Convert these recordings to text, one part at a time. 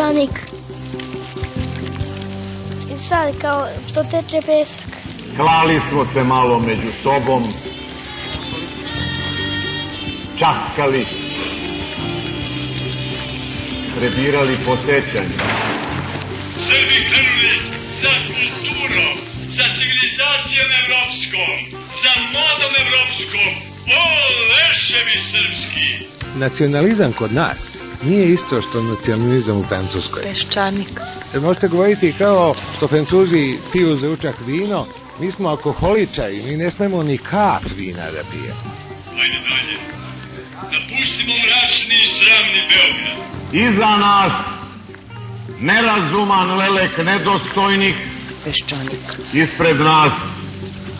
peščanik. I sad kao što teče pesak. Klali smo se malo među sobom, časkali, prebirali po sećanju. Srbi krenuli za kulturom, za civilizacijom evropskom, za modom evropskom. O, leševi srpski! Nacionalizam kod nas nije isto što nacionalizam u Francuskoj. Peščanik. Jer možete govoriti kao što Francuzi piju za ručak vino, mi smo alkoholičari, mi ne smemo ni kap vina da pijemo. Ajde dalje. Napustimo mračni i sramni Beograd. Iza nas nerazuman lelek nedostojnih, Peščanik. ispred nas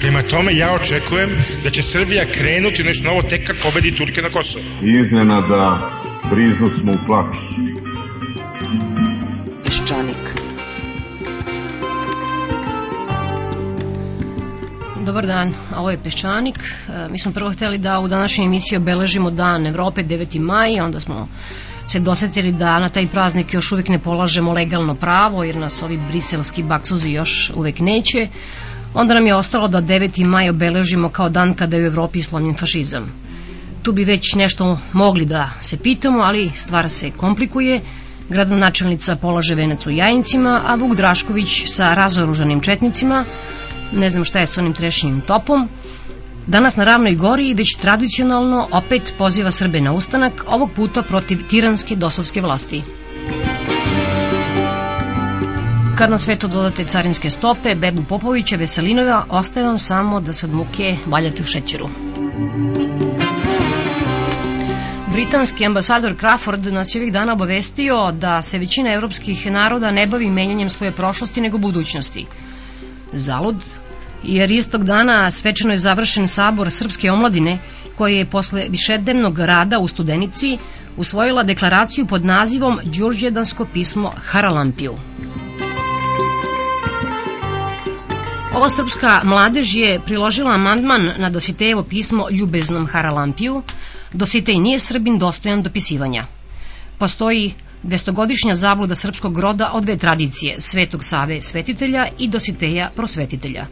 Prema tome, ja očekujem da će Srbija krenuti nešto novo tek kad pobedi Turke na Kosovo. iznenada briznu smo u plač. Peščanik. Dobar dan, ovo je Peščanik. E, Mi smo prvo hteli da u današnjoj emisiji obeležimo dan Evrope 9. maj, onda smo se dosetili da na taj praznik još uvek ne polažemo legalno pravo, jer nas ovi briselski baksuzi još uvek neće. Onda nam je ostalo da 9. maj obeležimo kao dan kada je u Evropi slomljen fašizam. Tu bi već nešto mogli da se pitamo, ali stvar se komplikuje. Gradonačelnica polaže venac u Jajincima, a Vuk Drašković sa razoružanim četnicima, ne znam šta je s onim trešnjim topom, Danas na Ravnoj gori već tradicionalno opet poziva Srbe na ustanak, ovog puta protiv tiranske dosovske vlasti. Kad na sve to dodate carinske stope, Bebu Popovića, Veselinova, ostaje vam samo da se od muke valjate u šećeru. Britanski ambasador Crawford nas je ovih dana obavestio da se većina evropskih naroda ne bavi menjanjem svoje prošlosti nego budućnosti. Zalud, jer istog dana svečano je završen sabor Srpske omladine, koja je posle višednevnog rada u Studenici usvojila deklaraciju pod nazivom Đurđedansko pismo Haralampiju. Ova srpska mladež je priložila amandman na Dositejevo pismo Ljubeznom Haralampiju. Dositej nije srbin dostojan dopisivanja. Postoji dvestogodišnja zabluda srpskog roda od dve tradicije, Svetog Save svetitelja i Dositeja prosvetitelja.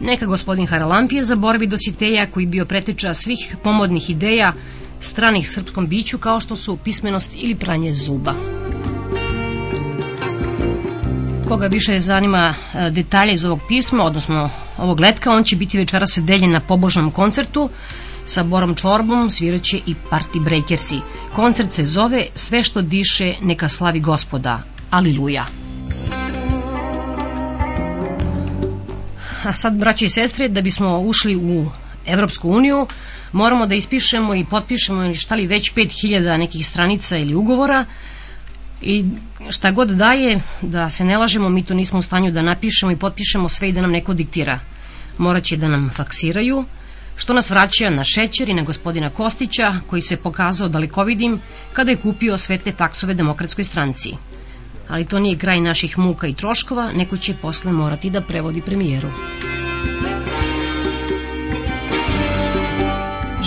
Neka gospodin Haralampije zaboravi Dositeja koji bio preteča svih pomodnih ideja stranih srpskom biću kao što su pismenost ili pranje zuba. Koga više zanima e, detalje iz ovog pisma, odnosno ovog letka, on će biti večeras deljen na pobožnom koncertu sa Borom Čorbom, sviraće i Party Breakersi. Koncert se zove Sve što diše neka slavi gospoda. Aliluja. A sad, braći i sestre, da bismo ušli u Evropsku uniju, moramo da ispišemo i potpišemo šta li već 5000 nekih stranica ili ugovora i šta god daje, da se ne lažemo, mi to nismo u stanju da napišemo i potpišemo sve i da nam neko diktira. Moraće da nam faksiraju, što nas vraća na šećer i na gospodina Kostića, koji se pokazao dalekovidim kada je kupio sve te faksove demokratskoj stranci. Ali to nije kraj naših muka i troškova, neko će posle morati da prevodi premijeru.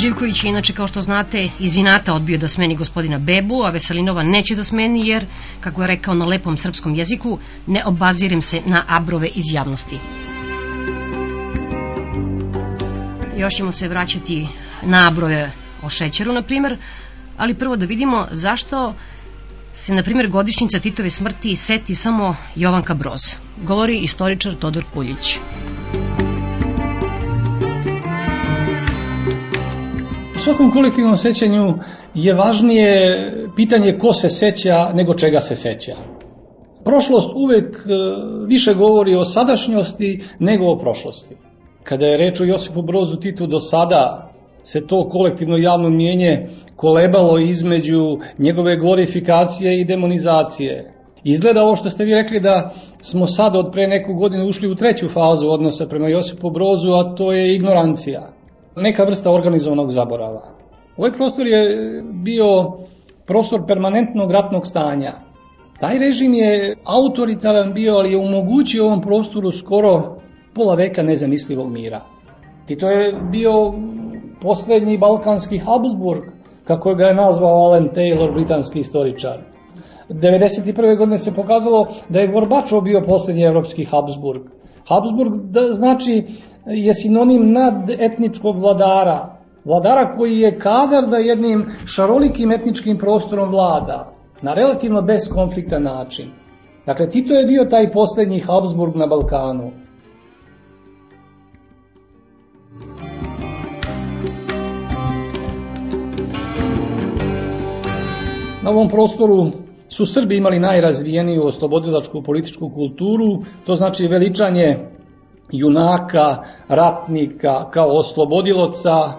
Živković je inače, kao što znate, iz inata odbio da smeni gospodina Bebu, a Veselinova neće da smeni jer, kako je rekao na lepom srpskom jeziku, ne obazirem se na abrove iz javnosti. Još ćemo se vraćati na abrove o šećeru, na primer, ali prvo da vidimo zašto se, na primjer, godišnjica Titove smrti seti samo Jovanka Broz. Govori istoričar Todor Kuljić. Svakom kolektivnom sećanju je važnije pitanje ko se seća nego čega se seća. Prošlost uvek e, više govori o sadašnjosti nego o prošlosti. Kada je reč o Josipu Brozu Titu do sada se to kolektivno javno mijenje kolebalo između njegove glorifikacije i demonizacije. Izgleda ovo što ste vi rekli da smo sad od pre neku godinu ušli u treću fazu odnosa prema Josipu Brozu, a to je ignorancija. Neka vrsta organizovanog zaborava. Ovaj prostor je bio prostor permanentnog ratnog stanja. Taj režim je autoritaran bio, ali je omogućio ovom prostoru skoro pola veka nezamislivog mira. Tito je bio poslednji balkanski Habsburg, kako ga je nazvao Alan Taylor, britanski istoričar. 1991. godine se pokazalo da je Gorbačov bio poslednji evropski Habsburg. Habsburg da, znači je sinonim nadetničkog vladara, vladara koji je kadar da jednim šarolikim etničkim prostorom vlada, na relativno beskonfliktan način. Dakle, Tito je bio taj poslednji Habsburg na Balkanu. Na ovom prostoru su Srbi imali najrazvijeniju oslobodilačku političku kulturu, to znači veličanje junaka, ratnika kao oslobodiloca,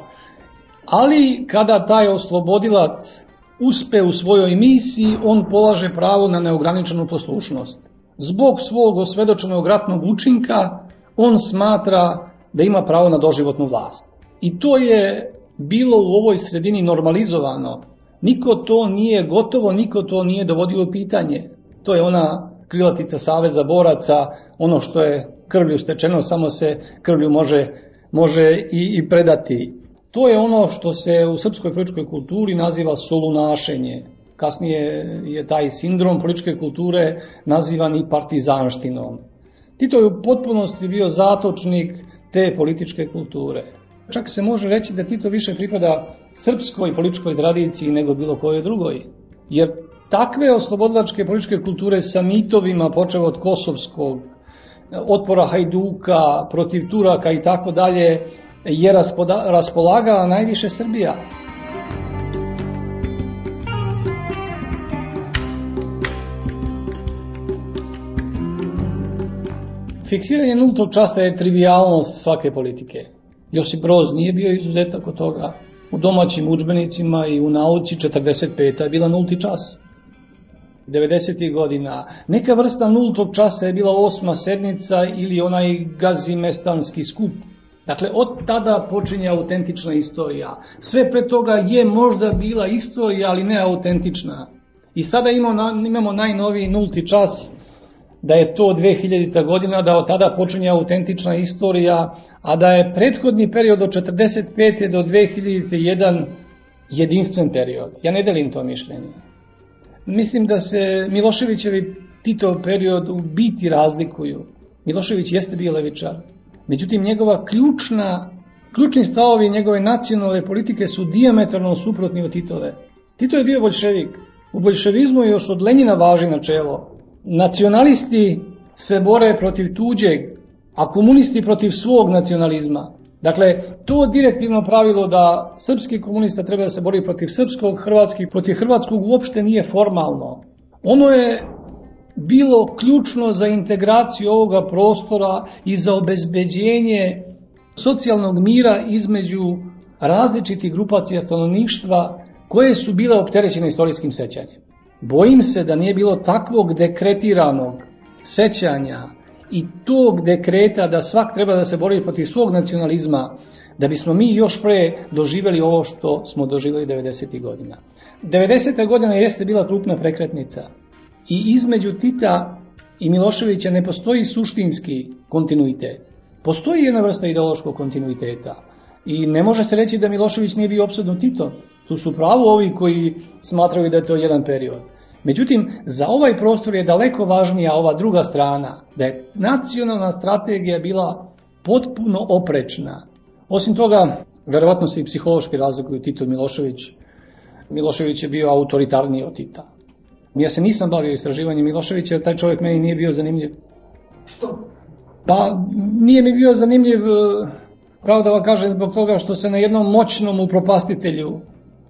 ali kada taj oslobodilac uspe u svojoj misiji, on polaže pravo na neograničenu poslušnost. Zbog svog osvedočenog ratnog učinka, on smatra da ima pravo na doživotnu vlast. I to je bilo u ovoj sredini normalizovano Niko to nije gotovo, niko to nije dovodio u pitanje. To je ona krilatica Saveza boraca, ono što je krvlju stečeno, samo se krvlju može, može i, i predati. To je ono što se u srpskoj političkoj kulturi naziva solunašenje. Kasnije je taj sindrom političke kulture nazivan i partizanštinom. Tito je u potpunosti bio zatočnik te političke kulture. Čak se može reći da Tito više pripada srpskoj političkoj tradiciji nego bilo kojoj drugoj. Jer takve oslobodilačke političke kulture sa mitovima, počeo od kosovskog, otpora Hajduka, protiv Turaka i tako dalje, je raspolagala najviše Srbija. Fiksiranje nultog časta je trivialnost svake politike. Josip Broz nije bio izuzetak od toga. U domaćim učbenicima i u nauci 45. je bila nulti čas. 90. godina. Neka vrsta nultog časa je bila osma sednica ili onaj gazimestanski skup. Dakle, od tada počinje autentična istorija. Sve pre toga je možda bila istorija, ali ne autentična. I sada imamo, imamo najnoviji nulti čas, da je to 2000. godina, da od tada počinje autentična istorija, a da je prethodni period od 45. do 2001. jedinstven period. Ja ne delim to mišljenje. Mislim da se Miloševićevi Tito period u biti razlikuju. Milošević jeste bio levičar. Međutim, njegova ključna, ključni stavovi njegove nacionalne politike su diametralno suprotni od Titove. Tito je bio bolševik. U bolševizmu još od Lenjina važi načelo. Nacionalisti se bore protiv tuđeg, a komunisti protiv svog nacionalizma. Dakle, to direktivno pravilo da srpski komunista treba da se bori protiv srpskog, hrvatski protiv hrvatskog uopšte nije formalno. Ono je bilo ključno za integraciju ovoga prostora i za obezbeđenje socijalnog mira između različitih grupacija stanovništva koje su bile opterećene istorijskim sećanjem. Bojim se da nije bilo takvog dekretiranog sećanja i tog dekreta da svak treba da se bori protiv svog nacionalizma, da bismo mi još pre doživeli ovo što smo doživeli 90. godina. 90. godina jeste bila krupna prekretnica i između Tita i Miloševića ne postoji suštinski kontinuitet. Postoji jedna vrsta ideološkog kontinuiteta i ne može se reći da Milošević nije bio opsadno Tito. Tu su pravo ovi koji smatraju da je to jedan period. Međutim, za ovaj prostor je daleko važnija ova druga strana, da je nacionalna strategija bila potpuno oprečna. Osim toga, verovatno se i psihološki razlikuju Tito Milošević. Milošević je bio autoritarniji od Tita. Ja se nisam bavio istraživanjem Miloševića, jer taj čovjek meni nije bio zanimljiv. Što? Pa nije mi bio zanimljiv Pravo da vam kažem zbog toga što se na jednom moćnom upropastitelju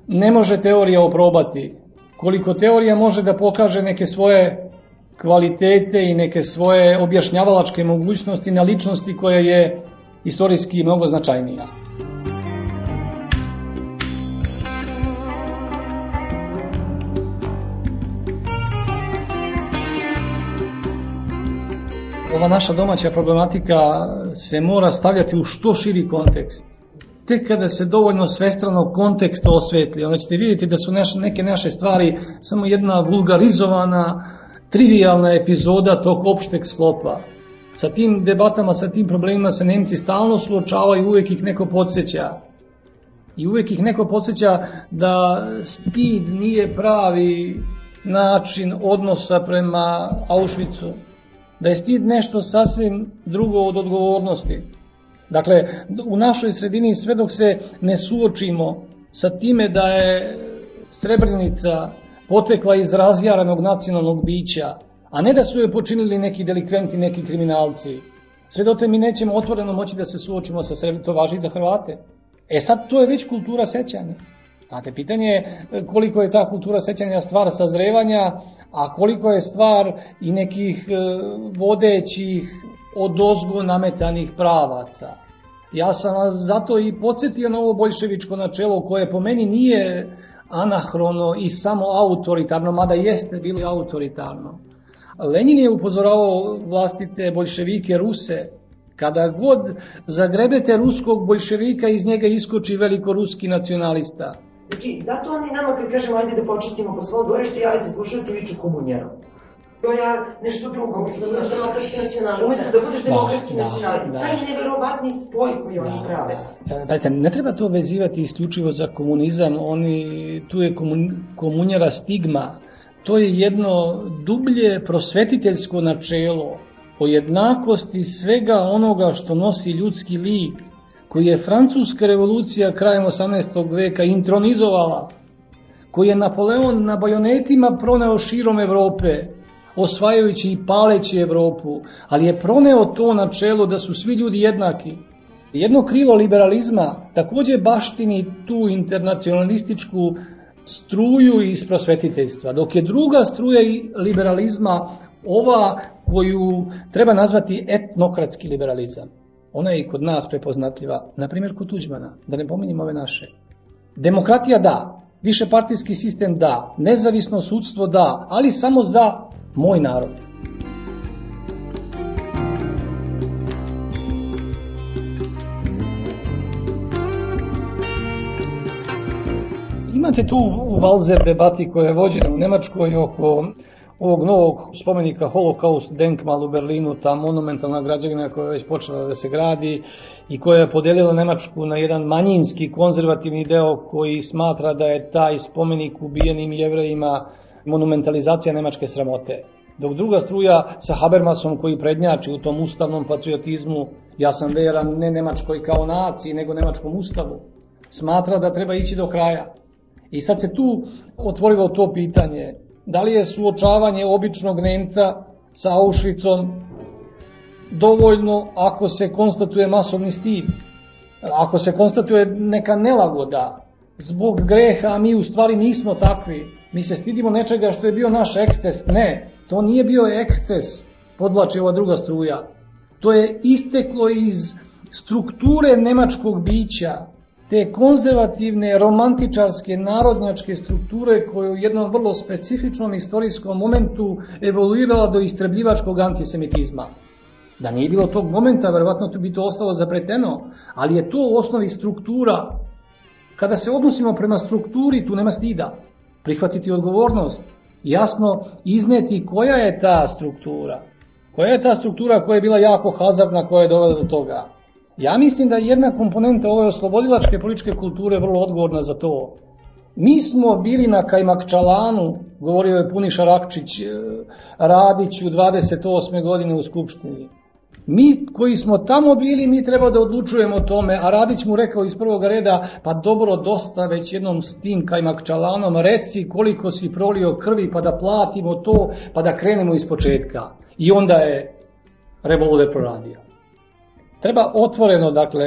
ne može teorija oprobati. Koliko teorija može da pokaže neke svoje kvalitete i neke svoje objašnjavalačke mogućnosti na ličnosti koja je istorijski mnogo značajnija. ova naša domaća problematika se mora stavljati u što širi kontekst. Tek kada se dovoljno svestrano kontekst osvetli, onda ćete vidjeti da su naše, neke naše stvari samo jedna vulgarizovana, trivialna epizoda tog opšteg sklopa. Sa tim debatama, sa tim problemima se Nemci stalno suočavaju, uvek ih neko podsjeća. I uvek ih neko podsjeća da stid nije pravi način odnosa prema Auschwitzu da je stid nešto sasvim drugo od odgovornosti. Dakle, u našoj sredini sve dok se ne suočimo sa time da je Srebrenica potekla iz razjaranog nacionalnog bića, a ne da su je počinili neki delikventi, neki kriminalci, sve dote mi nećemo otvoreno moći da se suočimo sa Srebrenicom, to važi za Hrvate. E sad, to je već kultura sećanja. Znate, pitanje je koliko je ta kultura sećanja stvar sazrevanja, a koliko je stvar i nekih e, vodećih odozgo nametanih pravaca. Ja sam vas zato i podsjetio na ovo boljševičko načelo koje po meni nije anahrono i samo autoritarno, mada jeste bilo autoritarno. Lenin je upozoravao vlastite boljševike Ruse, kada god zagrebete ruskog boljševika, iz njega iskoči velikoruski nacionalista. Znači, zato oni nama kad kažemo ajde da počistimo po svom dvorištu, jave se slušalci viču komunjero. To ja nešto drugo. Umesto da budeš demokratski nacionalista. Umesto da budeš demokratski da, nacionalista. Da, Taj neverovatni spoj koji da, oni prave. Da. Pazite, ne treba to vezivati isključivo za komunizam. Oni, tu je komun, komunjara stigma. To je jedno dublje prosvetiteljsko načelo o jednakosti svega onoga što nosi ljudski lik koji je francuska revolucija krajem 18. veka intronizovala, koji je Napoleon na bajonetima proneo širom Evrope, osvajajući i paleći Evropu, ali je proneo to načelo da su svi ljudi jednaki. Jedno krilo liberalizma takođe baštini tu internacionalističku struju iz prosvetiteljstva, dok je druga struja liberalizma ova koju treba nazvati etnokratski liberalizam. Ona je i kod nas prepoznatljiva, na primjer kod Tuđmana, da ne pominjem ove naše. Demokratija da, više partijski sistem da, nezavisno sudstvo da, ali samo za moj narod. Imate tu u Valzer debati koja je vođena u Nemačkoj oko ovog novog spomenika Holocaust Denkmal u Berlinu, ta monumentalna građevina koja je već počela da se gradi i koja je podelila Nemačku na jedan manjinski konzervativni deo koji smatra da je taj spomenik ubijenim jevrejima monumentalizacija nemačke sramote. Dok druga struja sa Habermasom koji prednjači u tom ustavnom patriotizmu, ja sam veran ne Nemačkoj kao naciji, nego Nemačkom ustavu, smatra da treba ići do kraja. I sad se tu otvorilo to pitanje, da li je suočavanje običnog Nemca sa Auschwitzom dovoljno ako se konstatuje masovni stid, ako se konstatuje neka nelagoda zbog greha, a mi u stvari nismo takvi. Mi se stidimo nečega što je bio naš eksces. Ne, to nije bio eksces, podlači ova druga struja. To je isteklo iz strukture nemačkog bića, te konzervativne, romantičarske, narodnjačke strukture koje u jednom vrlo specifičnom istorijskom momentu evoluirala do istrebljivačkog antisemitizma. Da nije bilo tog momenta, verovatno to bi to ostalo zapreteno, ali je to u osnovi struktura. Kada se odnosimo prema strukturi, tu nema stida. Prihvatiti odgovornost, jasno izneti koja je ta struktura. Koja je ta struktura koja je bila jako hazardna, koja je dovela do toga. Ja mislim da je jedna komponenta ove oslobodilačke političke kulture vrlo odgovorna za to. Mi smo bili na Kajmakčalanu, govorio je Puniša Rakčić, Radić u 28. godine u Skupštini. Mi koji smo tamo bili, mi treba da odlučujemo o tome, a Radić mu rekao iz prvog reda, pa dobro, dosta već jednom s tim Kajmakčalanom, reci koliko si prolio krvi, pa da platimo to, pa da krenemo iz početka. I onda je revolver proradio. Treba otvoreno, dakle,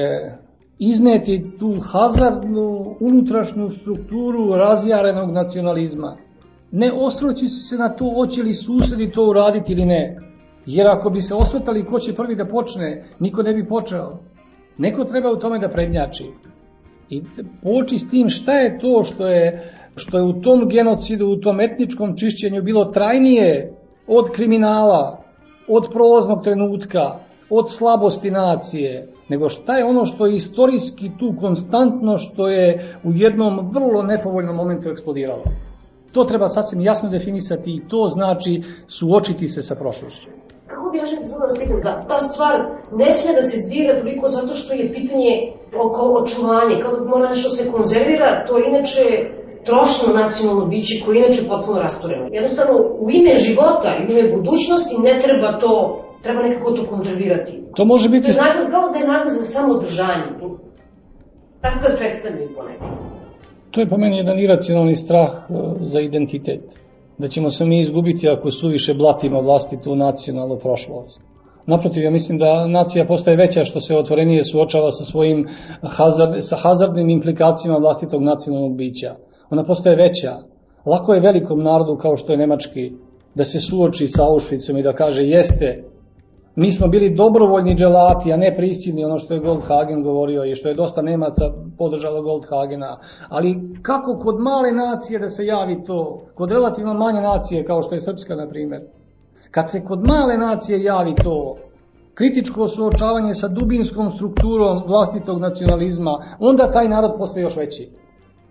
izneti tu hazardnu unutrašnju strukturu razjarenog nacionalizma. Ne osvrći se na to hoće li susedi to uraditi ili ne. Jer ako bi se osvetali ko će prvi da počne, niko ne bi počeo. Neko treba u tome da prednjači. I poči s tim šta je to što je, što je u tom genocidu, u tom etničkom čišćenju bilo trajnije od kriminala, od prolaznog trenutka, od slabosti nacije, nego šta je ono što je istorijski tu konstantno, što je u jednom vrlo nepovoljnom momentu eksplodiralo. To treba sasvim jasno definisati i to znači suočiti se sa prošlošću. Kako bi ja želim samo da vas pitam, da ta stvar ne sme da se dira toliko zato što je pitanje oko očuvanja, kao da mora nešto se konzervira, to je inače trošno nacionalno biće koje je inače potpuno rastureno. Jednostavno, u ime života i u ime budućnosti ne treba to, treba nekako to konzervirati. To može biti... To je nagrad, kao da je nagrad za samodržanje. Tako ga predstavljaju ponekad. To je po meni jedan iracionalni strah e, za identitet. Da ćemo se mi izgubiti ako suviše blatimo vlastitu nacionalnu prošlost. Naprotiv, ja mislim da nacija postaje veća što se otvorenije suočava sa svojim hazard, sa hazardnim implikacijama vlastitog nacionalnog bića. Ona postaje veća. Lako je velikom narodu kao što je nemački da se suoči sa Auschwitzom i da kaže jeste, mi smo bili dobrovoljni dželati, a ne prisilni, ono što je Goldhagen govorio i što je dosta Nemaca podržalo Goldhagena. Ali kako kod male nacije da se javi to, kod relativno manje nacije kao što je Srpska, na primjer, kad se kod male nacije javi to, kritičko suočavanje sa dubinskom strukturom vlastitog nacionalizma, onda taj narod postaje još veći.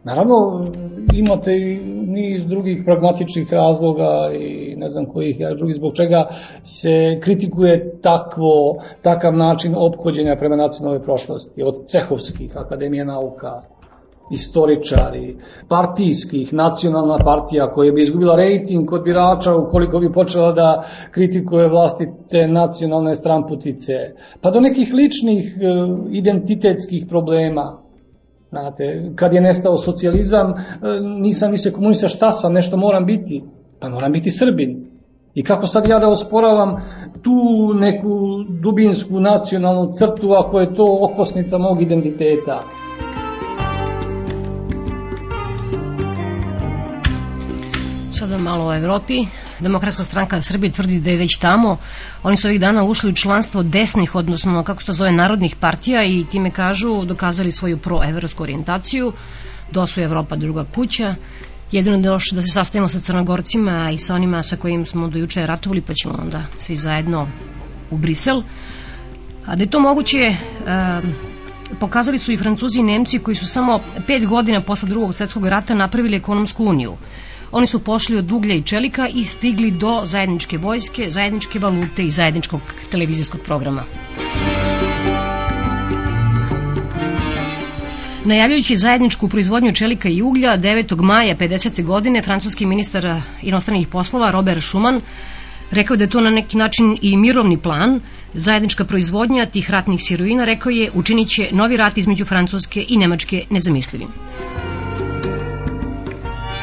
Naravno, imate i niz drugih pragmatičnih razloga i ne znam kojih ja drugi zbog čega se kritikuje takvo, takav način ophođenja prema nacionalnoj prošlosti, od cehovskih, akademije nauka, istoričari, partijskih, nacionalna partija koja bi izgubila rejting kod birača ukoliko bi počela da kritikuje vlastite nacionalne stramputice, pa do nekih ličnih e, identitetskih problema, Znate, kad je nestao socijalizam, e, nisam više komunista, šta sam, nešto moram biti. Pa moram biti Srbin. I kako sad ja da osporavam tu neku dubinsku nacionalnu crtu ako je to okosnica mog identiteta? Sada malo o Evropi. Demokratska stranka Srbije tvrdi da je već tamo. Oni su ovih dana ušli u članstvo desnih, odnosno kako se to zove narodnih partija i time kažu dokazali svoju proevropsku orijentaciju. Do su Evropa druga kuća. Jedino da još da se sastavimo sa crnogorcima i sa onima sa kojim smo do juče ratovali, pa ćemo onda svi zajedno u Brisel. A da je to moguće, e, pokazali su i Francuzi i Nemci koji su samo pet godina posle drugog svetskog rata napravili ekonomsku uniju. Oni su pošli od uglja i čelika i stigli do zajedničke vojske, zajedničke valute i zajedničkog televizijskog programa. Najavljujući zajedničku proizvodnju čelika i uglja, 9. maja 50. godine francuski ministar inostranih poslova Robert Schuman rekao da je to na neki način i mirovni plan, zajednička proizvodnja tih ratnih sirovina, rekao je, učinit će novi rat između Francuske i Nemačke nezamislivim.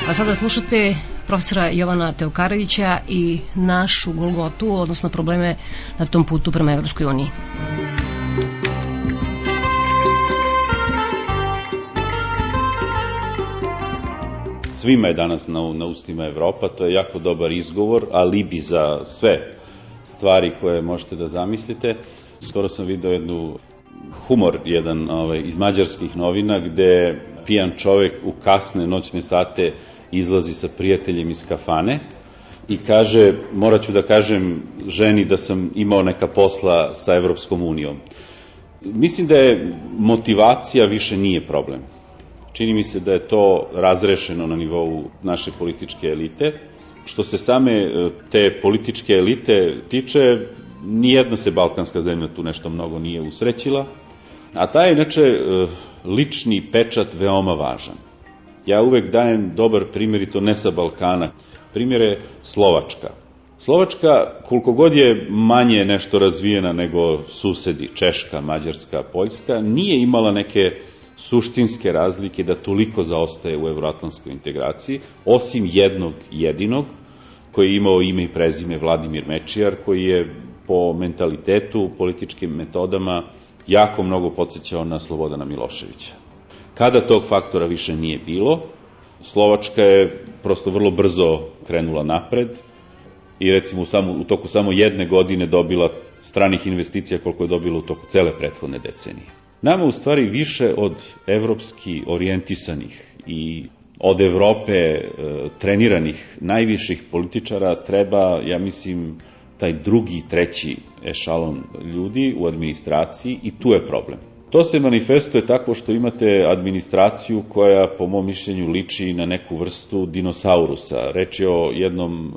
A sada slušate profesora Jovana Teokarovića i našu Golgotu, odnosno probleme na tom putu prema Evropskoj uniji. Svima je danas na, na ustima Evropa, to je jako dobar izgovor, alibi za sve stvari koje možete da zamislite. Skoro sam video jednu humor jedan ovaj, iz mađarskih novina gde pijan čovek u kasne noćne sate izlazi sa prijateljem iz kafane i kaže, morat ću da kažem ženi da sam imao neka posla sa Evropskom unijom. Mislim da je motivacija više nije problem. Čini mi se da je to razrešeno na nivou naše političke elite. Što se same e, te političke elite tiče, nijedna se balkanska zemlja tu nešto mnogo nije usrećila, a taj je inače e, lični pečat veoma važan. Ja uvek dajem dobar primjer i to ne sa Balkana. Primjer je Slovačka. Slovačka, koliko god je manje nešto razvijena nego susedi, Češka, Mađarska, Poljska, nije imala neke suštinske razlike da toliko zaostaje u evroatlantskoj integraciji, osim jednog jedinog, koji je imao ime i prezime Vladimir Mečijar, koji je po mentalitetu, političkim metodama jako mnogo podsjećao na Slobodana Miloševića. Kada tog faktora više nije bilo, Slovačka je prosto vrlo brzo krenula napred i recimo u, samo, u toku samo jedne godine dobila stranih investicija koliko je dobila u toku cele prethodne decenije. Nama u stvari više od evropski orijentisanih i od Evrope e, treniranih najviših političara treba, ja mislim, taj drugi, treći ešalon ljudi u administraciji i tu je problem. To se manifestuje tako što imate administraciju koja, po mom mišljenju, liči na neku vrstu dinosaurusa. Reč je o jednom e,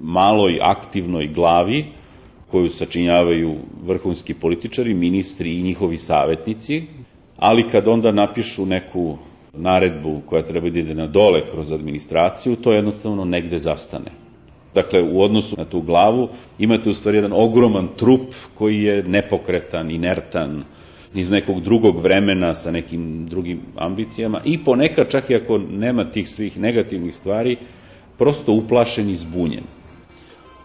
maloj aktivnoj glavi koju sačinjavaju vrhunski političari, ministri i njihovi savetnici, ali kad onda napišu neku naredbu koja treba da ide na dole kroz administraciju, to jednostavno negde zastane. Dakle, u odnosu na tu glavu imate u stvari jedan ogroman trup koji je nepokretan, inertan, iz nekog drugog vremena sa nekim drugim ambicijama i ponekad čak i ako nema tih svih negativnih stvari, prosto uplašen i zbunjen.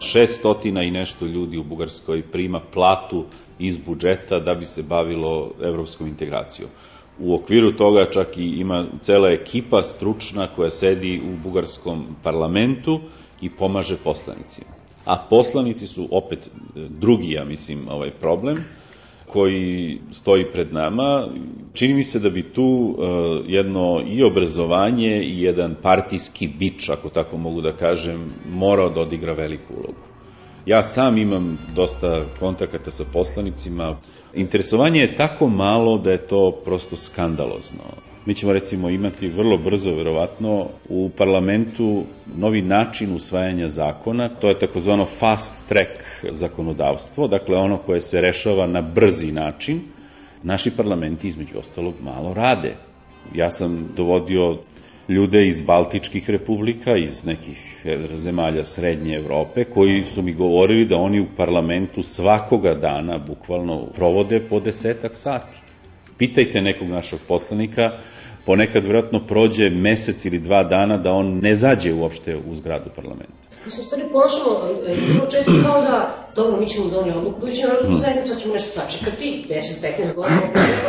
600 i nešto ljudi u Bugarskoj prima platu iz budžeta da bi se bavilo evropskom integracijom. U okviru toga čak i ima cela ekipa stručna koja sedi u bugarskom parlamentu i pomaže poslanicima. A poslanici su opet drugi, ja mislim, ovaj problem, koji stoji pred nama, čini mi se da bi tu uh, jedno i obrazovanje i jedan partijski bič, ako tako mogu da kažem, morao da odigra veliku ulogu. Ja sam imam dosta kontakata sa poslanicima. Interesovanje je tako malo da je to prosto skandalozno. Mi ćemo recimo imati vrlo brzo, verovatno, u parlamentu novi način usvajanja zakona, to je takozvano fast track zakonodavstvo, dakle ono koje se rešava na brzi način. Naši parlamenti, između ostalog, malo rade. Ja sam dovodio ljude iz Baltičkih republika, iz nekih zemalja Srednje Evrope, koji su mi govorili da oni u parlamentu svakoga dana bukvalno provode po desetak sati. Pitajte nekog našeg poslanika, ponekad vjerojatno prođe mesec ili dva dana da on ne zađe uopšte u zgradu parlamenta. Mi se u stvari ponašamo e, vrlo često kao da, dobro, mi ćemo donijeti odluku, budući na narodsku zajednicu, sad ćemo nešto sačekati, 10-15 godina,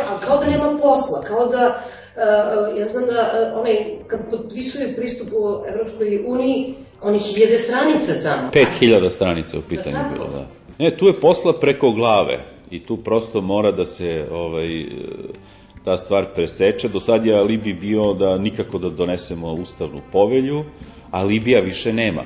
ali kao da nema posla, kao da Uh, ja znam da uh, onaj, kad potpisuju pristup u Evropskoj uniji, oni hiljade stranica tamo. 5000 stranica u pitanju da, bilo, da. Ne, tu je posla preko glave i tu prosto mora da se ovaj, ta stvar preseče. Do sad je alibi bio da nikako da donesemo ustavnu povelju, a Libija više nema.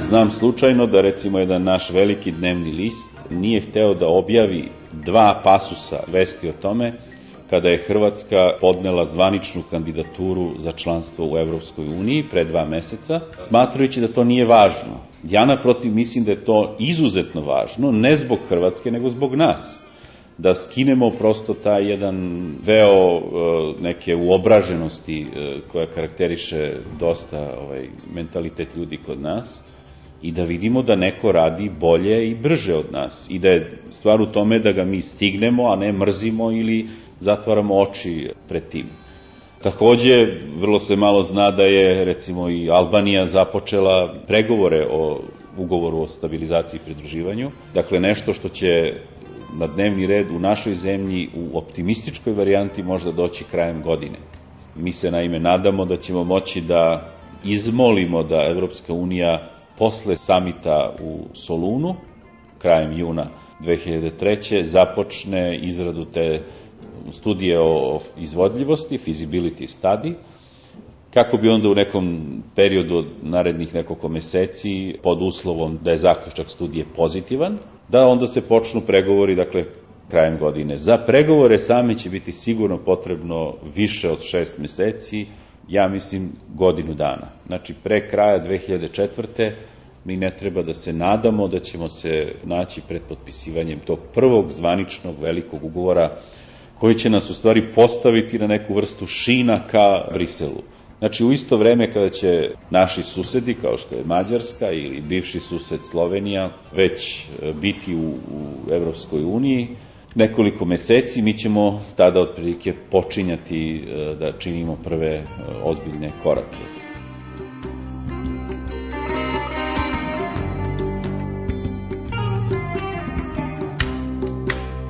Znam slučajno da recimo jedan naš veliki dnevni list nije hteo da objavi dva pasusa vesti o tome kada je Hrvatska podnela zvaničnu kandidaturu za članstvo u Evropskoj uniji pre dva meseca, smatrajući da to nije važno. Ja naprotiv mislim da je to izuzetno važno, ne zbog Hrvatske, nego zbog nas da skinemo prosto taj jedan veo e, neke uobraženosti e, koja karakteriše dosta ovaj, mentalitet ljudi kod nas i da vidimo da neko radi bolje i brže od nas i da je stvar u tome da ga mi stignemo, a ne mrzimo ili zatvaramo oči pred tim. Takođe, vrlo se malo zna da je, recimo, i Albanija započela pregovore o ugovoru o stabilizaciji i pridruživanju. Dakle, nešto što će na dnevni red u našoj zemlji u optimističkoj varijanti možda doći krajem godine. Mi se naime nadamo da ćemo moći da izmolimo da Evropska unija posle samita u Solunu, krajem juna 2003. započne izradu te studije o izvodljivosti, feasibility study, kako bi onda u nekom periodu od narednih nekoliko meseci, pod uslovom da je zaključak studije pozitivan, da onda se počnu pregovori, dakle, krajem godine. Za pregovore same će biti sigurno potrebno više od šest meseci, ja mislim godinu dana. Znači, pre kraja 2004. mi ne treba da se nadamo da ćemo se naći pred potpisivanjem tog prvog zvaničnog velikog ugovora koji će nas u stvari postaviti na neku vrstu šina ka Briselu. Znači u isto vreme kada će naši susedi, kao što je Mađarska ili bivši sused Slovenija, već e, biti u, u Evropskoj uniji, nekoliko meseci mi ćemo tada otprilike počinjati e, da činimo prve e, ozbiljne korake.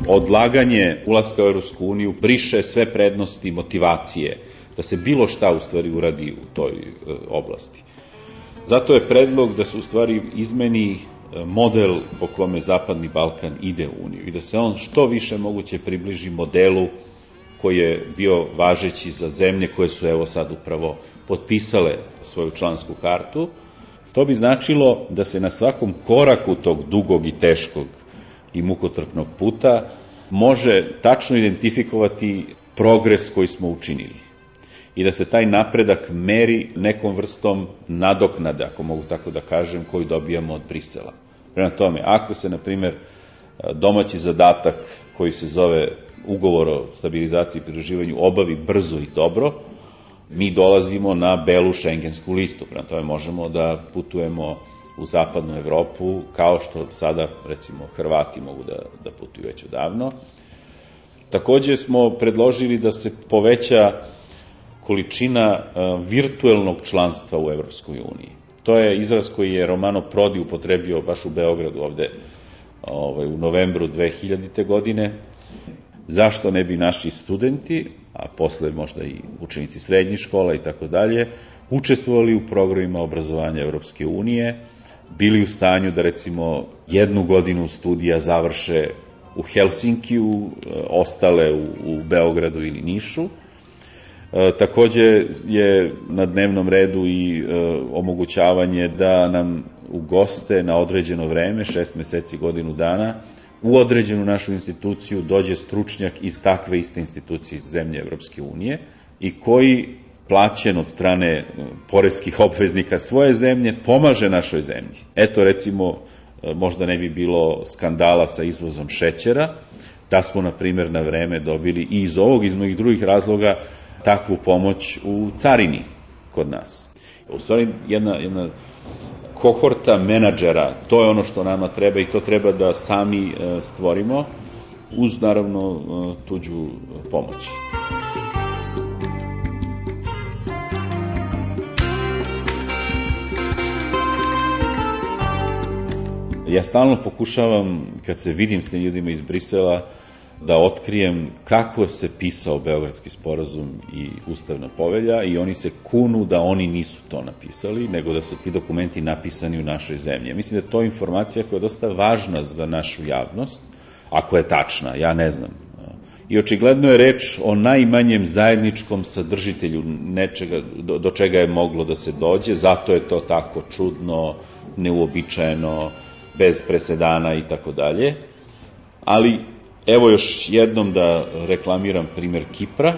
Odlaganje ulaska u Europsku uniju briše sve prednosti motivacije da se bilo šta u stvari uradi u toj e, oblasti. Zato je predlog da se u stvari izmeni e, model po kome Zapadni Balkan ide u Uniju i da se on što više moguće približi modelu koji je bio važeći za zemlje koje su evo sad upravo potpisale svoju člansku kartu. To bi značilo da se na svakom koraku tog dugog i teškog i mukotrpnog puta može tačno identifikovati progres koji smo učinili i da se taj napredak meri nekom vrstom nadoknade, ako mogu tako da kažem, koju dobijamo od Brisela. Prema tome, ako se, na primer, domaći zadatak koji se zove ugovor o stabilizaciji i pridruživanju obavi brzo i dobro, mi dolazimo na belu šengensku listu. Prema tome možemo da putujemo u zapadnu Evropu, kao što sada, recimo, Hrvati mogu da, da putuju već odavno. Takođe smo predložili da se poveća količina virtuelnog članstva u Evropskoj uniji. To je izraz koji je Romano Prodi upotrebio baš u Beogradu ovde ovaj, u novembru 2000. godine. Zašto ne bi naši studenti, a posle možda i učenici srednjih škola i tako dalje, učestvovali u programima obrazovanja Evropske unije, bili u stanju da recimo jednu godinu studija završe u Helsinkiju, ostale u, u Beogradu ili Nišu, E, takođe je na dnevnom redu i e, omogućavanje da nam u goste na određeno vreme, šest meseci, godinu dana, u određenu našu instituciju dođe stručnjak iz takve iste institucije iz zemlje Evropske unije i koji plaćen od strane e, poreskih obveznika svoje zemlje, pomaže našoj zemlji. Eto recimo, e, možda ne bi bilo skandala sa izvozom šećera, da smo, na primer, na vreme dobili i iz ovog, iz mnogih drugih razloga, takvu pomoć u carini kod nas. U stvari, jedna, jedna kohorta menadžera, to je ono što nama treba i to treba da sami e, stvorimo, uz naravno tuđu pomoć. Ja stalno pokušavam, kad se vidim s tim ljudima iz Brisela, da otkrijem kako se pisao Beogradski sporazum i Ustavna povelja i oni se kunu da oni nisu to napisali, nego da su ti dokumenti napisani u našoj zemlji. Mislim da je to informacija koja je dosta važna za našu javnost, ako je tačna, ja ne znam. I očigledno je reč o najmanjem zajedničkom sadržitelju nečega, do, do čega je moglo da se dođe, zato je to tako čudno, neuobičajeno, bez presedana i tako dalje. Ali Evo još jednom da reklamiram primer Kipra.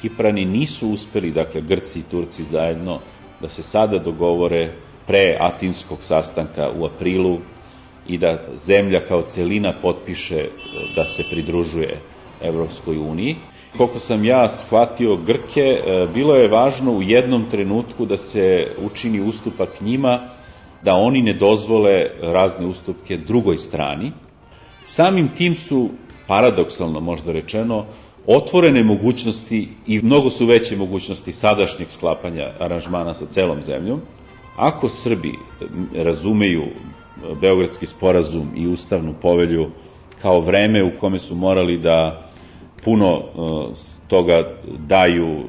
Kiprani nisu uspeli, dakle Grci i Turci zajedno, da se sada dogovore pre atinskog sastanka u aprilu i da zemlja kao celina potpiše e, da se pridružuje Evropskoj uniji. Koliko sam ja shvatio Grke, e, bilo je važno u jednom trenutku da se učini ustupak njima, da oni ne dozvole razne ustupke drugoj strani. Samim tim su paradoksalno možda rečeno, otvorene mogućnosti i mnogo su veće mogućnosti sadašnjeg sklapanja aranžmana sa celom zemljom. Ako Srbi razumeju Beogradski sporazum i Ustavnu povelju kao vreme u kome su morali da puno uh, toga daju uh,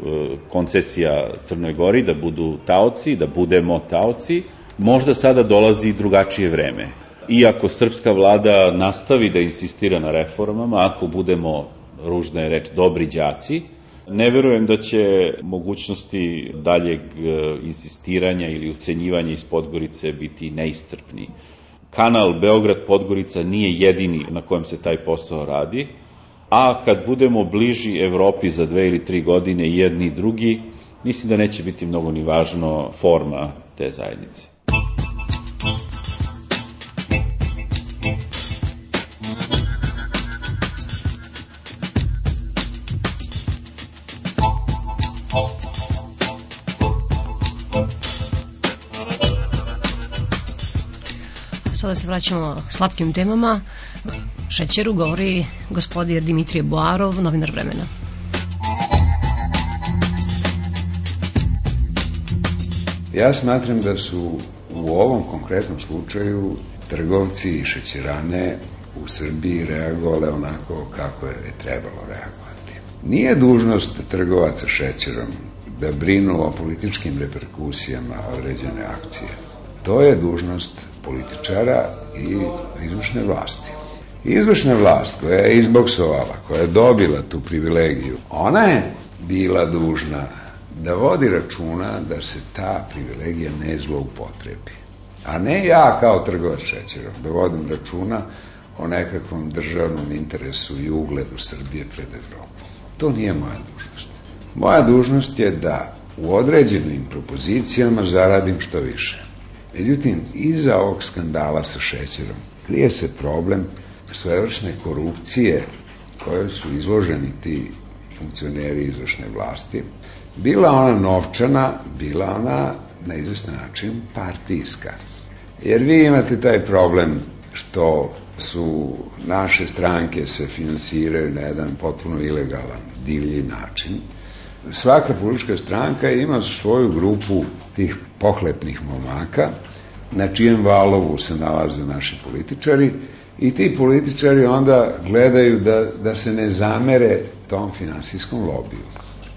koncesija Crnoj Gori, da budu taoci, da budemo taoci, možda sada dolazi drugačije vreme iako srpska vlada nastavi da insistira na reformama, ako budemo, ružna je reč, dobri đaci, ne verujem da će mogućnosti daljeg e, insistiranja ili ucenjivanja iz Podgorice biti neiscrpni. Kanal Beograd-Podgorica nije jedini na kojem se taj posao radi, a kad budemo bliži Evropi za dve ili tri godine jedni i drugi, mislim da neće biti mnogo ni važno forma te zajednice. Sada se vraćamo slatkim temama. Šećeru govori gospodin Dimitrije Boarov, novinar vremena. Ja smatram da su u ovom konkretnom slučaju trgovci i šećerane u Srbiji reagovale onako kako je trebalo reagovati. Nije dužnost trgovaca šećerom da brinu o političkim reperkusijama određene akcije. To je dužnost političara i izvršne vlasti. Izvršna vlast koja je izboksovala, koja je dobila tu privilegiju, ona je bila dužna da vodi računa da se ta privilegija ne zloupotrebi. A ne ja kao trgovac šećerom da vodim računa o nekakvom državnom interesu i ugledu Srbije pred Evropom. To nije moja dužnost. Moja dužnost je da u određenim propozicijama zaradim što više. Međutim, iza ovog skandala sa šećerom krije se problem svevršne korupcije koje su izloženi ti funkcioneri izvršne vlasti, bila ona novčana, bila ona na izvestan način partijska. Jer vi imate taj problem što su naše stranke se finansiraju na jedan potpuno ilegalan, divlji način. Svaka politička stranka ima svoju grupu tih pohlepnih momaka na čijem valovu se nalaze naši političari i ti političari onda gledaju da, da se ne zamere tom finansijskom lobiju.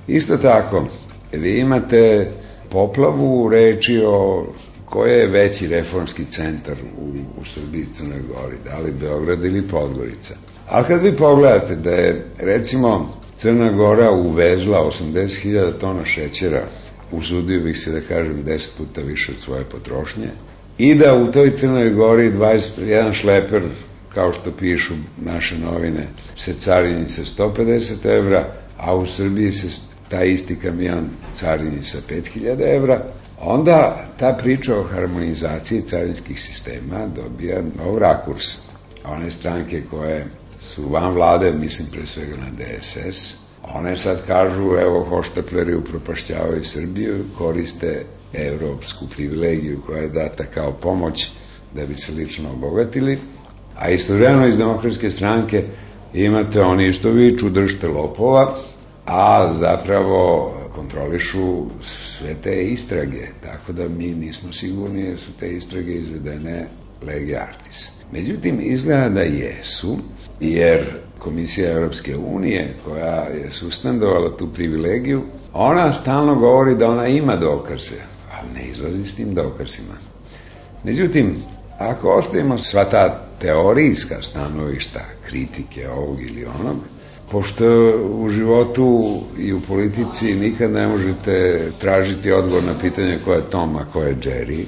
Isto tako, vi imate poplavu reči o koje je veći reformski centar u, u Srbiji i Crnoj Gori, da li Beograd ili Podgorica. Ali kad vi pogledate da je, recimo, Crna Gora uvezla 80.000 tona šećera, usudio bih se da kažem 10 puta više od svoje potrošnje, i da u toj Crnoj Gori 21 šleper, kao što pišu naše novine, se carini sa 150 evra, a u Srbiji se taj isti kamion carini sa 5000 evra, onda ta priča o harmonizaciji carinskih sistema dobija nov rakurs. One stranke koje su van vlade, mislim pre svega na DSS, one sad kažu, evo, hoštapleri upropašćavaju Srbiju, koriste evropsku privilegiju koja je data kao pomoć da bi se lično obogatili, a istovremeno iz demokratske stranke imate oni što viču držte lopova, a zapravo kontrolišu sve te istrage, tako da mi nismo sigurni jer su te istrage izvedene lege artis. Međutim, izgleda da jesu, jer Komisija Europske unije, koja je sustendovala tu privilegiju, ona stalno govori da ona ima dokaze, ali ne izlazi s tim dokazima. Međutim, ako ostavimo sva ta teorijska stanovišta, kritike ovog ili onog, pošto u životu i u politici nikad ne možete tražiti odgovor na pitanje ko je Tom, a ko je Jerry,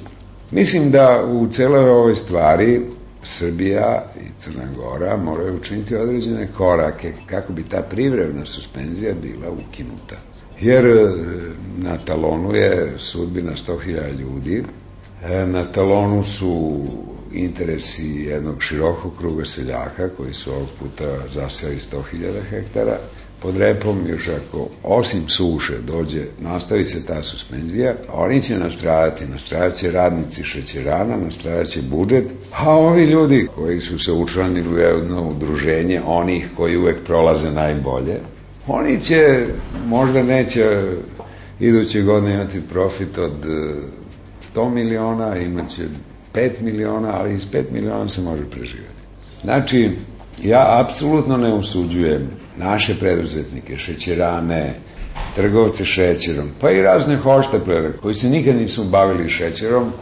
mislim da u celoj ovoj stvari Srbija i Crna Gora moraju učiniti određene korake kako bi ta privremena suspenzija bila ukinuta. Jer e, na talonu je sudbina 100.000 ljudi, e, na talonu su interesi jednog širokog kruga seljaka koji su ovog puta zaseli 100.000 hektara pod repom, još ako osim suše dođe, nastavi se ta suspenzija, oni će nastradati, nastradat će radnici šećerana, nastradat će budžet, a ovi ljudi koji su se učlanili u jedno udruženje, onih koji uvek prolaze najbolje, oni će, možda neće iduće godine imati profit od 100 miliona, imaće 5 miliona, ali iz 5 miliona se može preživjeti. Znači, ja apsolutno ne usuđujem naše preduzetnike, šećerane, trgovce šećerom, pa i razne hošteplere koji se nikad nisu bavili šećerom,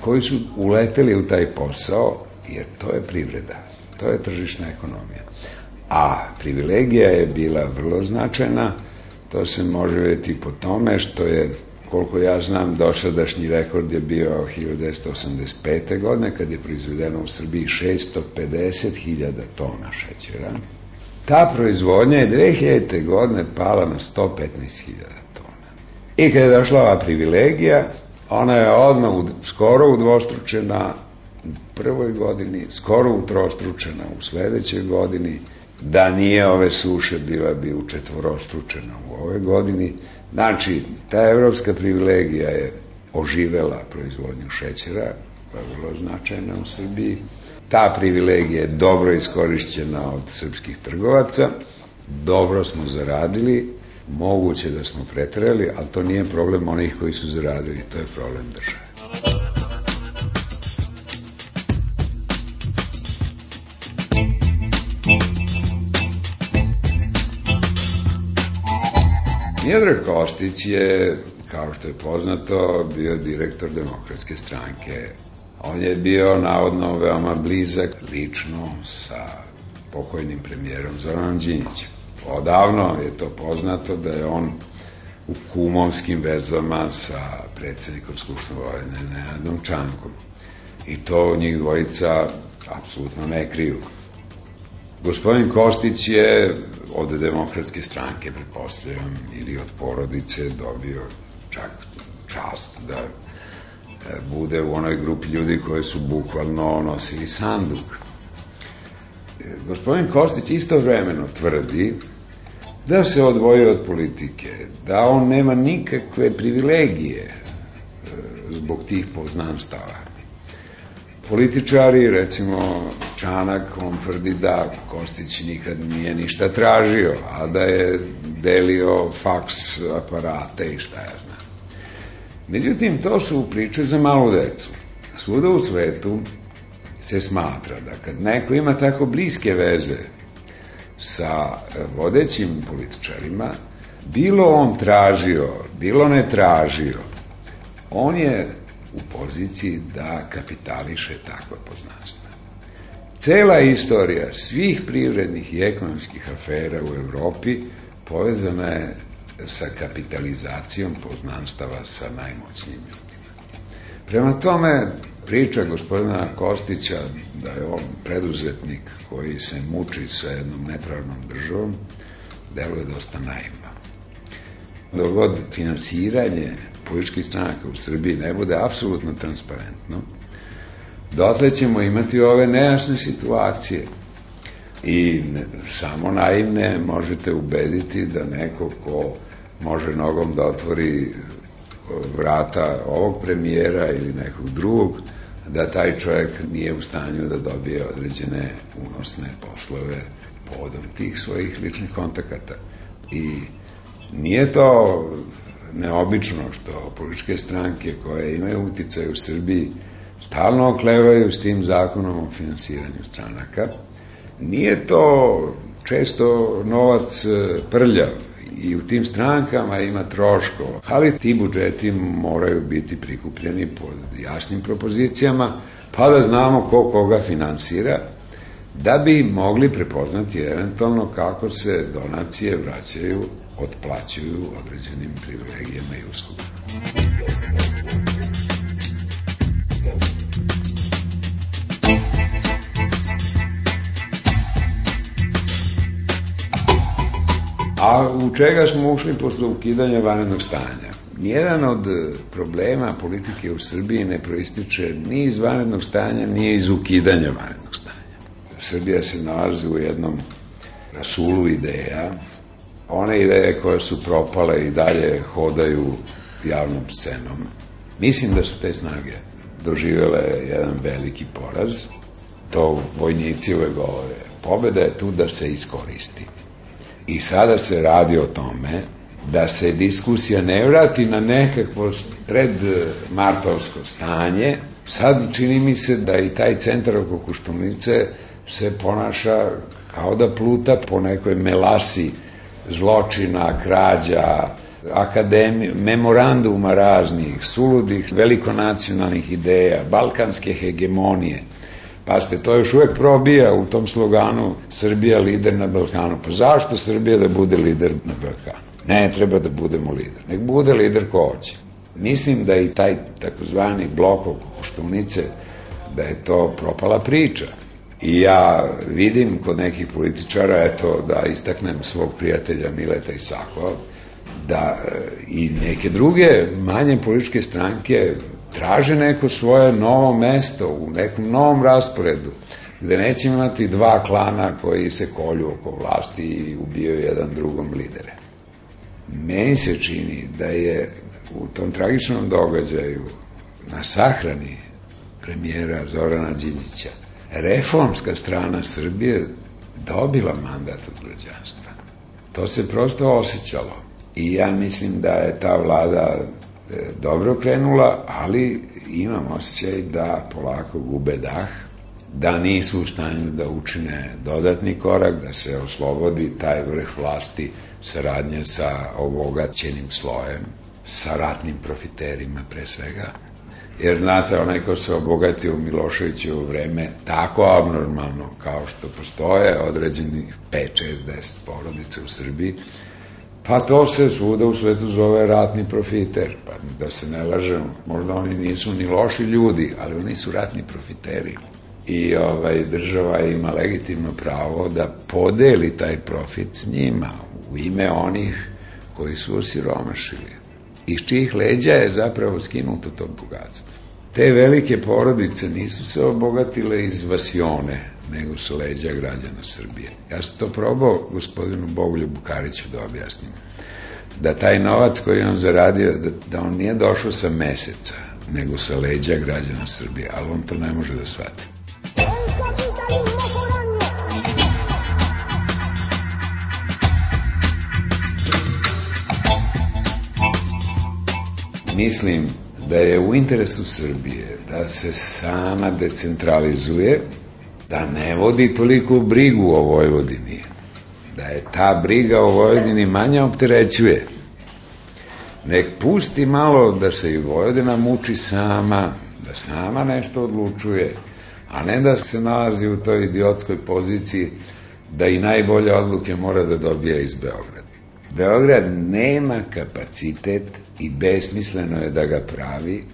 koji su uleteli u taj posao, jer to je privreda, to je tržišna ekonomija. A privilegija je bila vrlo značajna, to se može vidjeti po tome što je koliko ja znam, dosadašnji rekord je bio 1985. godine, kad je proizvedeno u Srbiji 650.000 tona šećera. Ta proizvodnja je 2000. godine pala na 115.000 tona. I kada je došla ova privilegija, ona je odmah u, skoro udvostručena u prvoj godini, skoro utrostručena u sledećoj godini, da nije ove suše bila bi u četvorostručena u ovoj godini. Znači, ta evropska privilegija je oživela proizvodnju šećera, koja je vrlo značajna u Srbiji. Ta privilegija je dobro iskorišćena od srpskih trgovaca, dobro smo zaradili, moguće da smo pretrali, ali to nije problem onih koji su zaradili, to je problem države. Miodrag Kostić je, kao što je poznato, bio direktor demokratske stranke. On je bio navodno veoma blizak lično sa pokojnim premijerom Zoranom Đinjićem. Odavno je to poznato da je on u kumovskim vezama sa predsednikom Skupštine Vojne Nenadom Čankom. I to njih dvojica apsolutno ne kriju. Gospodin Kostić je od demokratske stranke, pretpostavljam, ili od porodice dobio čak čast da e, bude u onoj grupi ljudi koji su bukvalno nosili sanduk. E, gospodin Kostić istovremeno tvrdi da se odvojio od politike, da on nema nikakve privilegije e, zbog tih poznanstava. Političari, recimo Čanak, on tvrdi da Kostić nikad nije ništa tražio, a da je delio faks aparate i šta ja znam. Međutim, to su priče za malu decu. Svuda u svetu se smatra da kad neko ima tako bliske veze sa vodećim političarima, bilo on tražio, bilo ne tražio, on je u poziciji da kapitališe takva poznanstva. Cela istorija svih privrednih i ekonomskih afera u Evropi povezana je sa kapitalizacijom poznanstava sa najmoćnijim ljudima. Prema tome, priča gospodina Kostića da je on preduzetnik koji se muči sa jednom nepravnom državom, deluje dosta naivno. Dogod finansiranje političkih stranaka u Srbiji ne bude apsolutno transparentno, dotle ćemo imati ove nejasne situacije. I samo naivne možete ubediti da neko ko može nogom da otvori vrata ovog premijera ili nekog drugog, da taj čovjek nije u stanju da dobije određene unosne poslove povodom tih svojih ličnih kontakata. I nije to neobično što političke stranke koje imaju uticaj u Srbiji stalno oklevaju s tim zakonom o finansiranju stranaka. Nije to često novac e, prljav i u tim strankama ima troškova, ali ti budžeti moraju biti prikupljeni pod jasnim propozicijama, pa da znamo ko koga finansira, da bi mogli prepoznati eventualno kako se donacije vraćaju, otplaćuju određenim privilegijama i uslugama. A u čega smo ušli posle ukidanja vanrednog stanja? Nijedan od problema politike u Srbiji ne proističe ni iz vanrednog stanja, ni iz ukidanja vanrednog stanja. Srbija se nalazi u jednom rasulu ideja, one ideje koje su propale i dalje hodaju javnom scenom. Mislim da su te snage doživele jedan veliki poraz, to vojnici ove govore. Pobeda je tu da se iskoristi. I sada se radi o tome da se diskusija ne vrati na nekakvo pred martovsko stanje. Sad čini mi se da i taj centar oko Kuštunice se ponaša kao da pluta po nekoj melasi zločina, krađa, akademi, memoranduma raznih, suludih, velikonacionalnih ideja, balkanske hegemonije. Pazite, to još uvek probija u tom sloganu Srbija lider na Balkanu. Pa zašto Srbija da bude lider na Balkanu? Ne, treba da budemo lider. Nek bude lider ko hoće. Mislim da i taj takozvani blok oko Koštunice, da je to propala priča. I ja vidim kod nekih političara, eto, da istaknem svog prijatelja Mileta Isakova, da e, i neke druge manje političke stranke traže neko svoje novo mesto u nekom novom rasporedu, gde neće imati dva klana koji se kolju oko vlasti i ubijaju jedan drugom lidere. Meni se čini da je u tom tragičnom događaju na sahrani premijera Zorana Đinjića reformska strana Srbije dobila mandat od građanstva. To se prosto osjećalo. I ja mislim da je ta vlada dobro krenula, ali imam osjećaj da polako gube dah, da nisu u stanju da učine dodatni korak, da se oslobodi taj vrh vlasti saradnja sa obogaćenim slojem, sa ratnim profiterima pre svega, jer znate, onaj ko se obogatio u Miloševiću u vreme tako abnormalno kao što postoje određeni 5, 6, 10 porodice u Srbiji, pa to se svuda u svetu zove ratni profiter, pa da se ne lažemo, možda oni nisu ni loši ljudi, ali oni su ratni profiteri. I ovaj, država ima legitimno pravo da podeli taj profit s njima u ime onih koji su osiromašili iz čijih leđa je zapravo skinuto to bogatstvo. Te velike porodice nisu se obogatile iz vasione, nego su leđa građana Srbije. Ja sam to probao gospodinu Bogoljubu Bukariću da objasnim. Da taj novac koji on zaradio, da, da on nije došao sa meseca, nego sa leđa građana Srbije, ali on to ne može da shvati. Mislim da je u interesu Srbije da se sama decentralizuje, da ne vodi toliko brigu o Vojvodini, da je ta briga o Vojvodini manja opterećuje. Nek pusti malo da se i Vojvodina muči sama, da sama nešto odlučuje, a ne da se nalazi u toj idiotskoj poziciji da i najbolje odluke mora da dobija iz Beograda. Beograd nema kapacitet i besmisleno je da ga pravi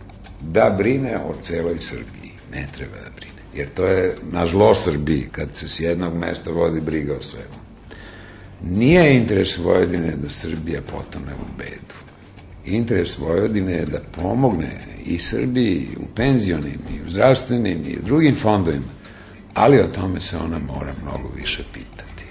da brine o celoj Srbiji. Ne treba da brine. Jer to je na zlo Srbiji kad se s jednog mesta vodi briga o svemu. Nije interes Vojvodine da Srbija potone u bedu. Interes Vojvodine je da pomogne i Srbiji u penzionim i u zdravstvenim i u drugim fondovima, ali o tome se ona mora mnogo više pitati.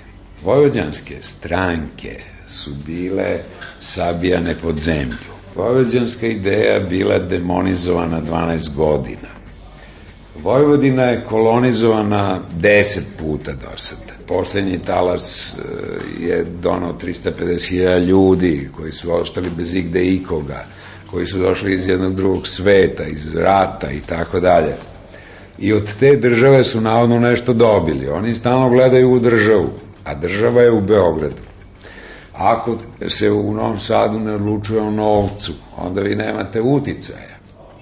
Vojvođanske stranke su bile sabijane pod zemlju. Vojvođanska ideja bila demonizovana 12 godina. Vojvodina je kolonizovana 10 puta do sada. Poslednji talas e, je donao 350.000 ljudi koji su ostali bez igde ikoga, koji su došli iz jednog drugog sveta, iz rata i tako dalje. I od te države su navodno nešto dobili. Oni stalno gledaju u državu, a država je u Beogradu. Ako se u Novom Sadu ne odlučuje o novcu, onda vi nemate uticaja.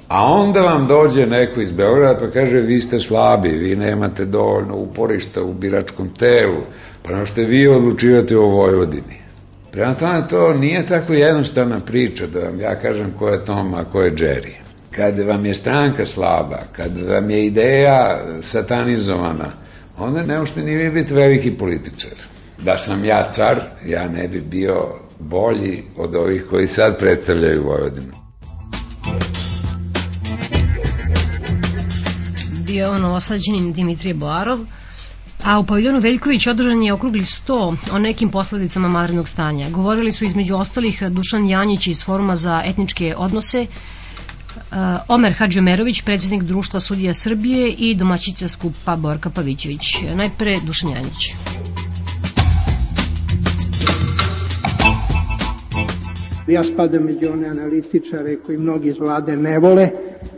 A onda vam dođe neko iz Beograda pa kaže vi ste slabi, vi nemate dovoljno uporišta u biračkom telu, pa ne što vi odlučivate o Vojvodini. Prema tome to nije tako jednostavna priča da vam ja kažem ko je Tom, a ko je Jerry. Kad vam je stranka slaba, kad vam je ideja satanizovana, onda ne možete ni vi biti veliki političar da sam ja car, ja ne bi bio bolji od ovih koji sad predstavljaju Vojvodinu. Bio osađenin Dimitrije Boarov, a u paviljonu Veljković održan je okrugli sto o nekim posledicama madrenog stanja. Govorili su između ostalih Dušan Janjić iz Foruma za etničke odnose, Omer Hadžomerović, predsednik Društva sudija Srbije i domaćica skupa Borka Pavićević. Najpre Dušan Janjić. Ja spadam među one analitičare koji mnogi iz vlade ne vole,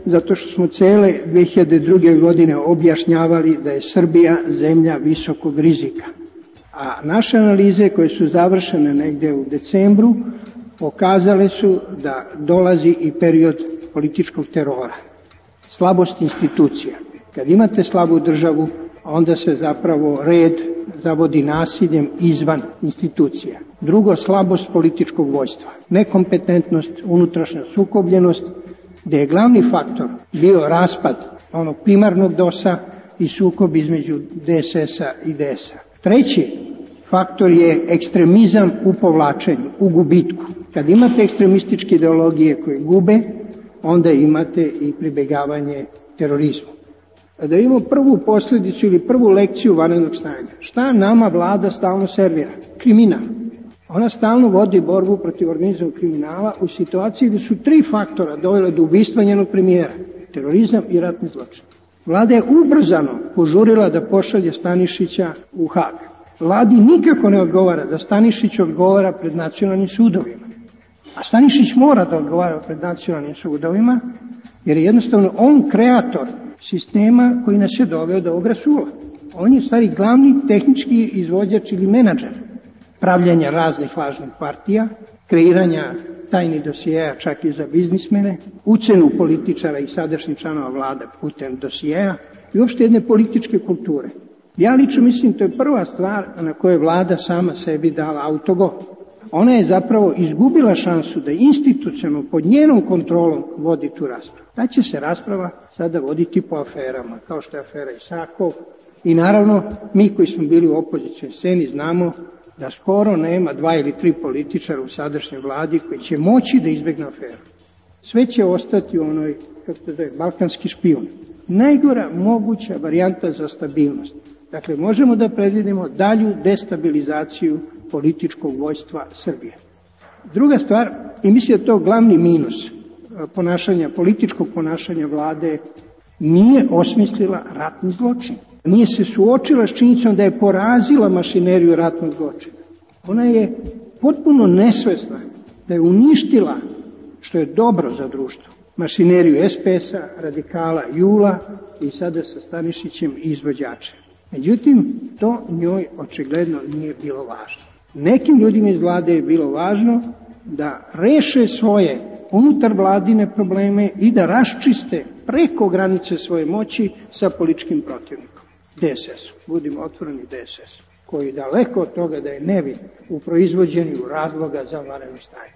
zato što smo cele 2002. godine objašnjavali da je Srbija zemlja visokog rizika. A naše analize koje su završene negde u decembru pokazale su da dolazi i period političkog terora, slabost institucija. Kad imate slabu državu, onda se zapravo red zavodi nasiljem izvan institucija. Drugo, slabost političkog vojstva, nekompetentnost, unutrašnja sukobljenost, gde je glavni faktor bio raspad onog primarnog DOS-a i sukob između DSS-a i DS-a. Treći faktor je ekstremizam u povlačenju, u gubitku. Kad imate ekstremističke ideologije koje gube, onda imate i pribegavanje terorizmu da imamo prvu posledicu ili prvu lekciju vanrednog stanja. Šta nama vlada stalno servira? Kriminal. Ona stalno vodi borbu protiv organizovanog kriminala u situaciji gde su tri faktora dovele do ubistva njenog premijera. Terorizam i ratni zločin. Vlada je ubrzano požurila da pošalje Stanišića u Hag. Vladi nikako ne odgovara da Stanišić odgovara pred nacionalnim sudovima. A Stanišić mora da odgovara pred nacionalnim sudovima, jer je jednostavno on kreator sistema koji nas je doveo do ovog rasula. On je stvari glavni tehnički izvođač ili menadžer. Pravljanja raznih važnih partija, kreiranja tajni dosijeja čak i za biznismene, ucenu političara i sadašnjih članova vlada putem dosijeja i uopšte jedne političke kulture. Ja lično mislim to je prva stvar na kojoj vlada sama sebi dala autogol. Ona je zapravo izgubila šansu da institucionalno pod njenom kontrolom vodi tu raspravu. Da će se rasprava sada voditi po aferama, kao što je afera Isakov. I naravno, mi koji smo bili u opoziciji sceni znamo da skoro nema dva ili tri političara u sadašnjoj vladi koji će moći da izbegne aferu. Sve će ostati u onoj, kako se zove, balkanski špijun. Najgora moguća varijanta za stabilnost. Dakle, možemo da predvidimo dalju destabilizaciju političkog vojstva Srbije. Druga stvar, i mislim da to glavni minus e, ponašanja, političkog ponašanja vlade, nije osmislila ratni zločin. Nije se suočila s činjenicom da je porazila mašineriju ratnog zločina. Ona je potpuno nesvesna da je uništila, što je dobro za društvo, mašineriju SPS-a, radikala Jula i sada sa Stanišićem izvođačem. Međutim, to njoj očigledno nije bilo važno. Nekim ljudima iz vlade je bilo važno da reše svoje unutar vladine probleme i da raščiste preko granice svoje moći sa političkim protivnikom. DSS, budimo otvoreni DSS, koji daleko od toga da je nevin u proizvođenju razloga za vanredno stanje.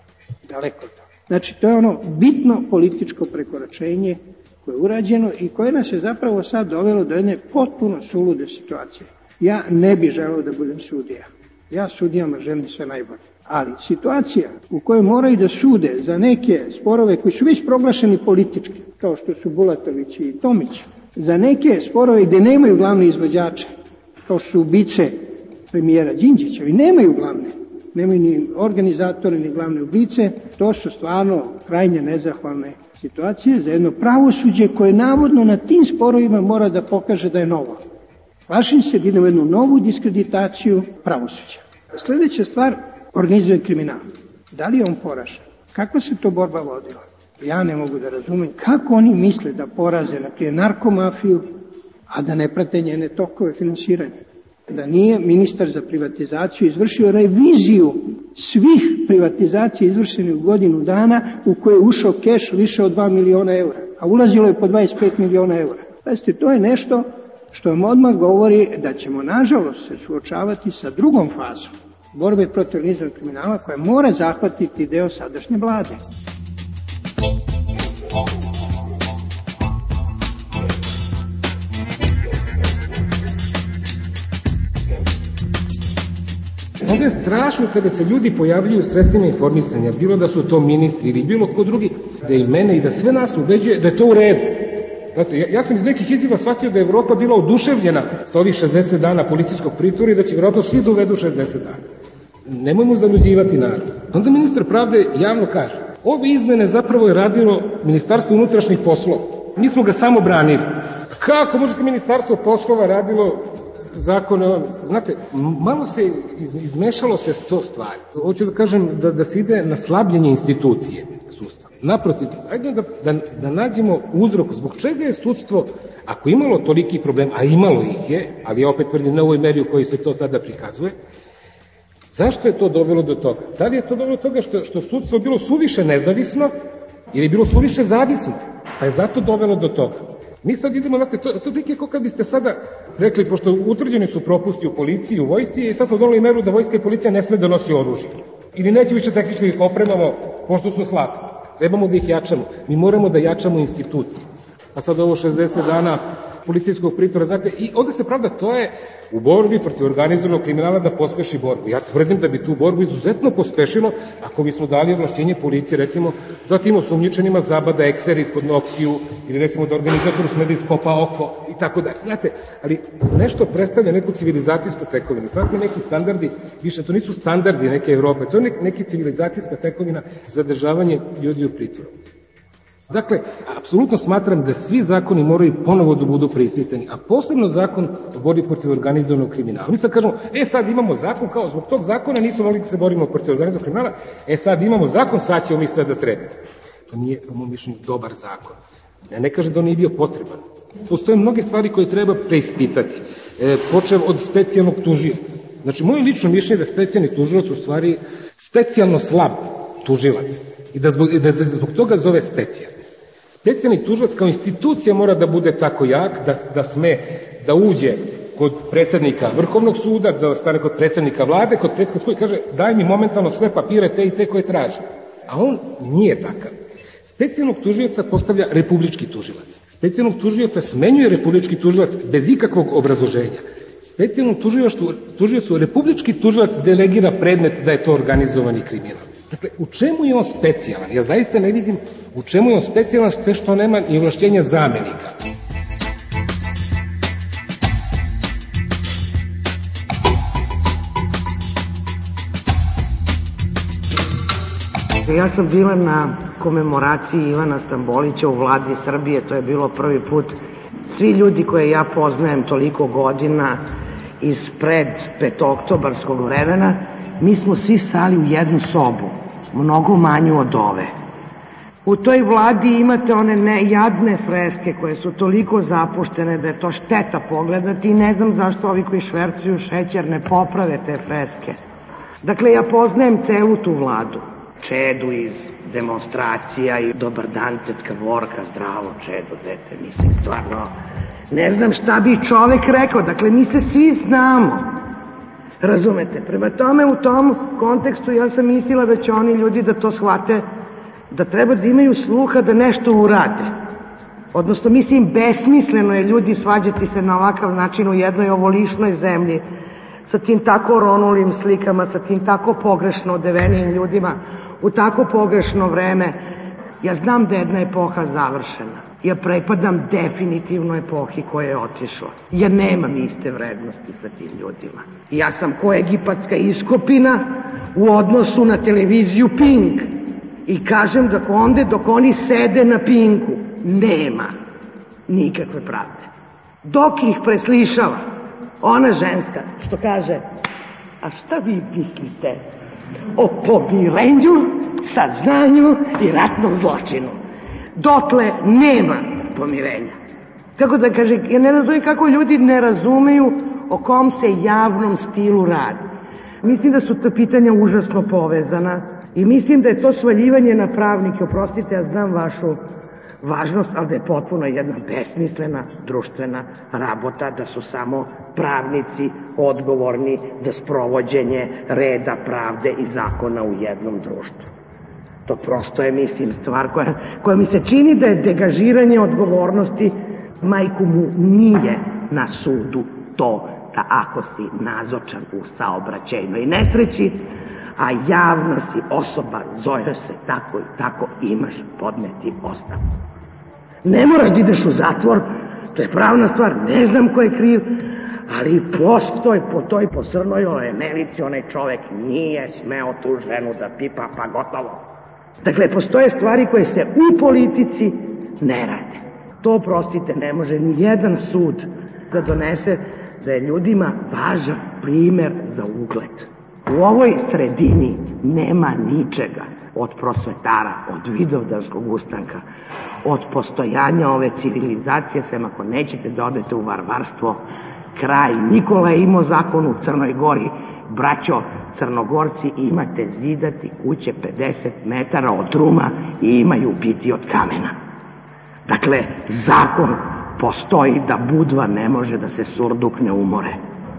Daleko od toga. Znači, to je ono bitno političko prekoračenje koje je urađeno i koje nas je zapravo sad dovelo do jedne potpuno sulude situacije. Ja ne bih želeo da budem sudija. Ja sudijama želim sve najbolje. Ali situacija u kojoj moraju da sude za neke sporove koji su već proglašeni politički, kao što su Bulatović i Tomić, za neke sporove gde nemaju glavne izvođače, kao što su ubice premijera Đinđića, i nemaju glavne, nemaju ni organizatore, ni glavne ubice, to su stvarno krajnje nezahvalne situacije za jedno pravosuđe koje navodno na tim sporovima mora da pokaže da je novo. Plašim se da idemo jednu novu diskreditaciju pravosuđa. Sledeća stvar, organizovan kriminal. Da li je on poražen? Kakva se to borba vodila? Ja ne mogu da razumem kako oni misle da poraze, na prije, narkomafiju, a da ne prate njene tokove finansiranja. Da nije ministar za privatizaciju izvršio reviziju svih privatizacija izvršenih u godinu dana u koje je ušao keš više od 2 miliona eura, a ulazilo je po 25 miliona eura. Pazite, to je nešto što vam odmah govori da ćemo nažalost se suočavati sa drugom fazom borbe protiv organizovanog kriminala koja mora zahvatiti deo sadašnje vlade. Ovde je strašno kada se ljudi pojavljuju sredstvima informisanja, bilo da su to ministri ili bilo ko drugi, da i mene i da sve nas ubeđuje da je to u redu. Znate, ja, ja sam iz nekih izjiva shvatio da je Evropa bila oduševljena sa ovih 60 dana policijskog pritvora i da će vjerojatno svi uvedu 60 dana. Nemojmo zaluđivati narod. Onda ministar pravde javno kaže, ove izmene zapravo je radilo Ministarstvo unutrašnjih poslova. Mi smo ga samo branili. Kako možete Ministarstvo poslova radilo zakone, znate, malo se izmešalo se sto stvari. Hoću da kažem da, da se ide na slabljenje institucije sudstva. Naprotiv, ajde da, da, da nađemo uzrok zbog čega je sudstvo, ako imalo toliki problem, a imalo ih je, ali ja opet tvrdim na ovoj meri u kojoj se to sada prikazuje, zašto je to dovelo do toga? Da li je to dovelo do toga što, što sudstvo bilo suviše nezavisno ili bilo suviše zavisno? Pa je zato dovelo do toga. Mi sad idemo, znate, to, to je kao kad biste sada rekli, pošto utvrđeni su propusti u policiji, u vojsci, i sad smo donali meru da vojska i policija ne sme da nosi oružje. Ili neće više tehnički ih opremamo, pošto su slabi. Trebamo da ih jačamo. Mi moramo da jačamo institucije. A sad ovo 60 dana policijskog pritvora, znate, i ovde se pravda, to je u borbi protiv organizovanog kriminala da pospeši borbu. Ja tvrdim da bi tu borbu izuzetno pospešilo ako bismo dali ovlašćenje policije, recimo, da tim osumnjičenima zabada ekser ispod noktiju, ili recimo da organizatoru sme da iskopa oko, i tako da. Znate, ali nešto predstavlja neku civilizacijsku tekovinu. Takvi neki standardi, više to nisu standardi neke Evrope, to je neki civilizacijska tekovina za državanje ljudi u pritvoru. Dakle, apsolutno smatram da svi zakoni moraju ponovo da budu preispitani, a posebno zakon o borbi protiv organizovanog kriminala. Mi sad kažemo, e sad imamo zakon, kao zbog tog zakona nismo mogli da se borimo protiv organizovanog kriminala, e sad imamo zakon, sad ćemo mi sve da sredimo. To nije, po mom mišljenju, dobar zakon. Ja ne kažem da on nije bio potreban. Postoje mnoge stvari koje treba preispitati. E, počev od specijalnog tužioca. Znači, moje lično mišljenje je da specijalni tužilac u stvari specijalno slab tužilac i da, zbog, da se zbog toga zove specijalni. Specijalni tužilac kao institucija mora da bude tako jak da, da sme da uđe kod predsednika Vrhovnog suda, da stane kod predsednika vlade, kod predsednika koji kaže daj mi momentalno sve papire te i te koje traži. A on nije takav. Specijalnog tužioca postavlja republički tužilac. Specijalnog tužioca smenjuje republički tužilac bez ikakvog obrazloženja. Specijalnom tužiocu, tužiocu republički tužilac delegira predmet da je to organizovani kriminal. Dakle, u čemu je on specijalan? Ja zaista ne vidim u čemu je on specijalan sve što nema i ovlašćenja zamenika. Ja sam bila na komemoraciji Ivana Stambolića u vladi Srbije, to je bilo prvi put. Svi ljudi koje ja poznajem toliko godina iz pred petoktobarskog vremena, mi smo svi stali u jednu sobu, mnogo manju od ove. U toj vladi imate one ne, jadne freske koje su toliko zapuštene da je to šteta pogledati i ne znam zašto ovi koji švercuju šećer ne poprave te freske. Dakle, ja poznajem celu tu vladu. Čedu iz demonstracija i dobar dan, tetka Vorka, zdravo, Čedo, dete, mislim, stvarno, ne znam šta bi čovek rekao, dakle, mi se svi znamo, razumete, prema tome u tom kontekstu ja sam mislila da će oni ljudi da to shvate, da treba da imaju sluha da nešto urade, odnosno, mislim, besmisleno je ljudi svađati se na ovakav način u jednoj ovolišnoj zemlji, sa tim tako ronulim slikama, sa tim tako pogrešno odevenim ljudima, u tako pogrešno vreme. Ja znam da je jedna epoha završena. Ja prepadam definitivno epohi koja je otišla. Ja nemam iste vrednosti sa tim ljudima. Ja sam ko egipatska iskopina u odnosu na televiziju Pink. I kažem da onda dok oni sede na Pinku, nema nikakve pravde. Dok ih preslišava, ona ženska, što kaže, a šta vi mislite o pomirenju, saznanju i ratnom zločinu. Dotle nema pomirenja. Kako da kaže, ja ne razumijem kako ljudi ne razumeju o kom se javnom stilu radi. Mislim da su ta pitanja užasno povezana i mislim da je to svaljivanje na pravnike, oprostite, ja znam vašu važnost, ali da je potpuno jedna besmislena društvena rabota, da su samo pravnici odgovorni za sprovođenje reda, pravde i zakona u jednom društvu. To prosto je, mislim, stvar koja, koja mi se čini da je degažiranje odgovornosti majku mu nije na sudu to da ako si nazočan u saobraćajnoj nesreći, a javna si osoba, zove se tako i tako, imaš podneti ostavku. Ne moraš da ideš u zatvor, to je pravna stvar, ne znam ko je kriv, ali postoj po toj posrnojoj nelici onaj čovek nije smeo tu ženu da pipa, pa gotovo. Dakle, postoje stvari koje se u politici ne rade. To, prostite, ne može ni jedan sud da donese da je ljudima važan primer za ugled. U ovoj sredini nema ničega od prosvetara, od vidovdarskog ustanka, od postojanja ove civilizacije, sem ako nećete da odete u varvarstvo, kraj. Nikola je imao zakon u Crnoj Gori, braćo Crnogorci imate zidati kuće 50 metara od ruma i imaju biti od kamena. Dakle, zakon postoji da budva ne može da se surdukne umore.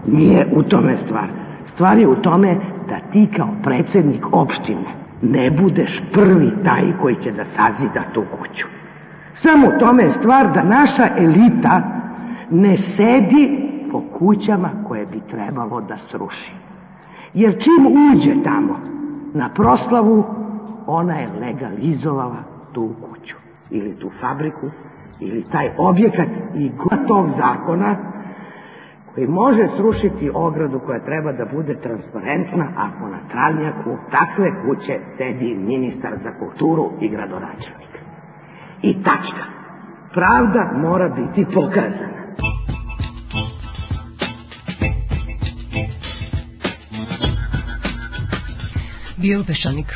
Nije u tome stvar. Stvar je u tome da ti kao predsednik opštine ne budeš prvi taj koji će da sazida tu kuću. Samo u tome je stvar da naša elita ne sedi po kućama koje bi trebalo da sruši. Jer čim uđe tamo na proslavu, ona je legalizovala tu kuću ili tu fabriku ili taj objekat i gotov zakona koji može srušiti ogradu koja treba da bude transparentna ako na travnjaku takve kuće sedi ministar za kulturu i gradonačelnik. I tačka. Pravda mora biti pokazana. Bio Peščanik.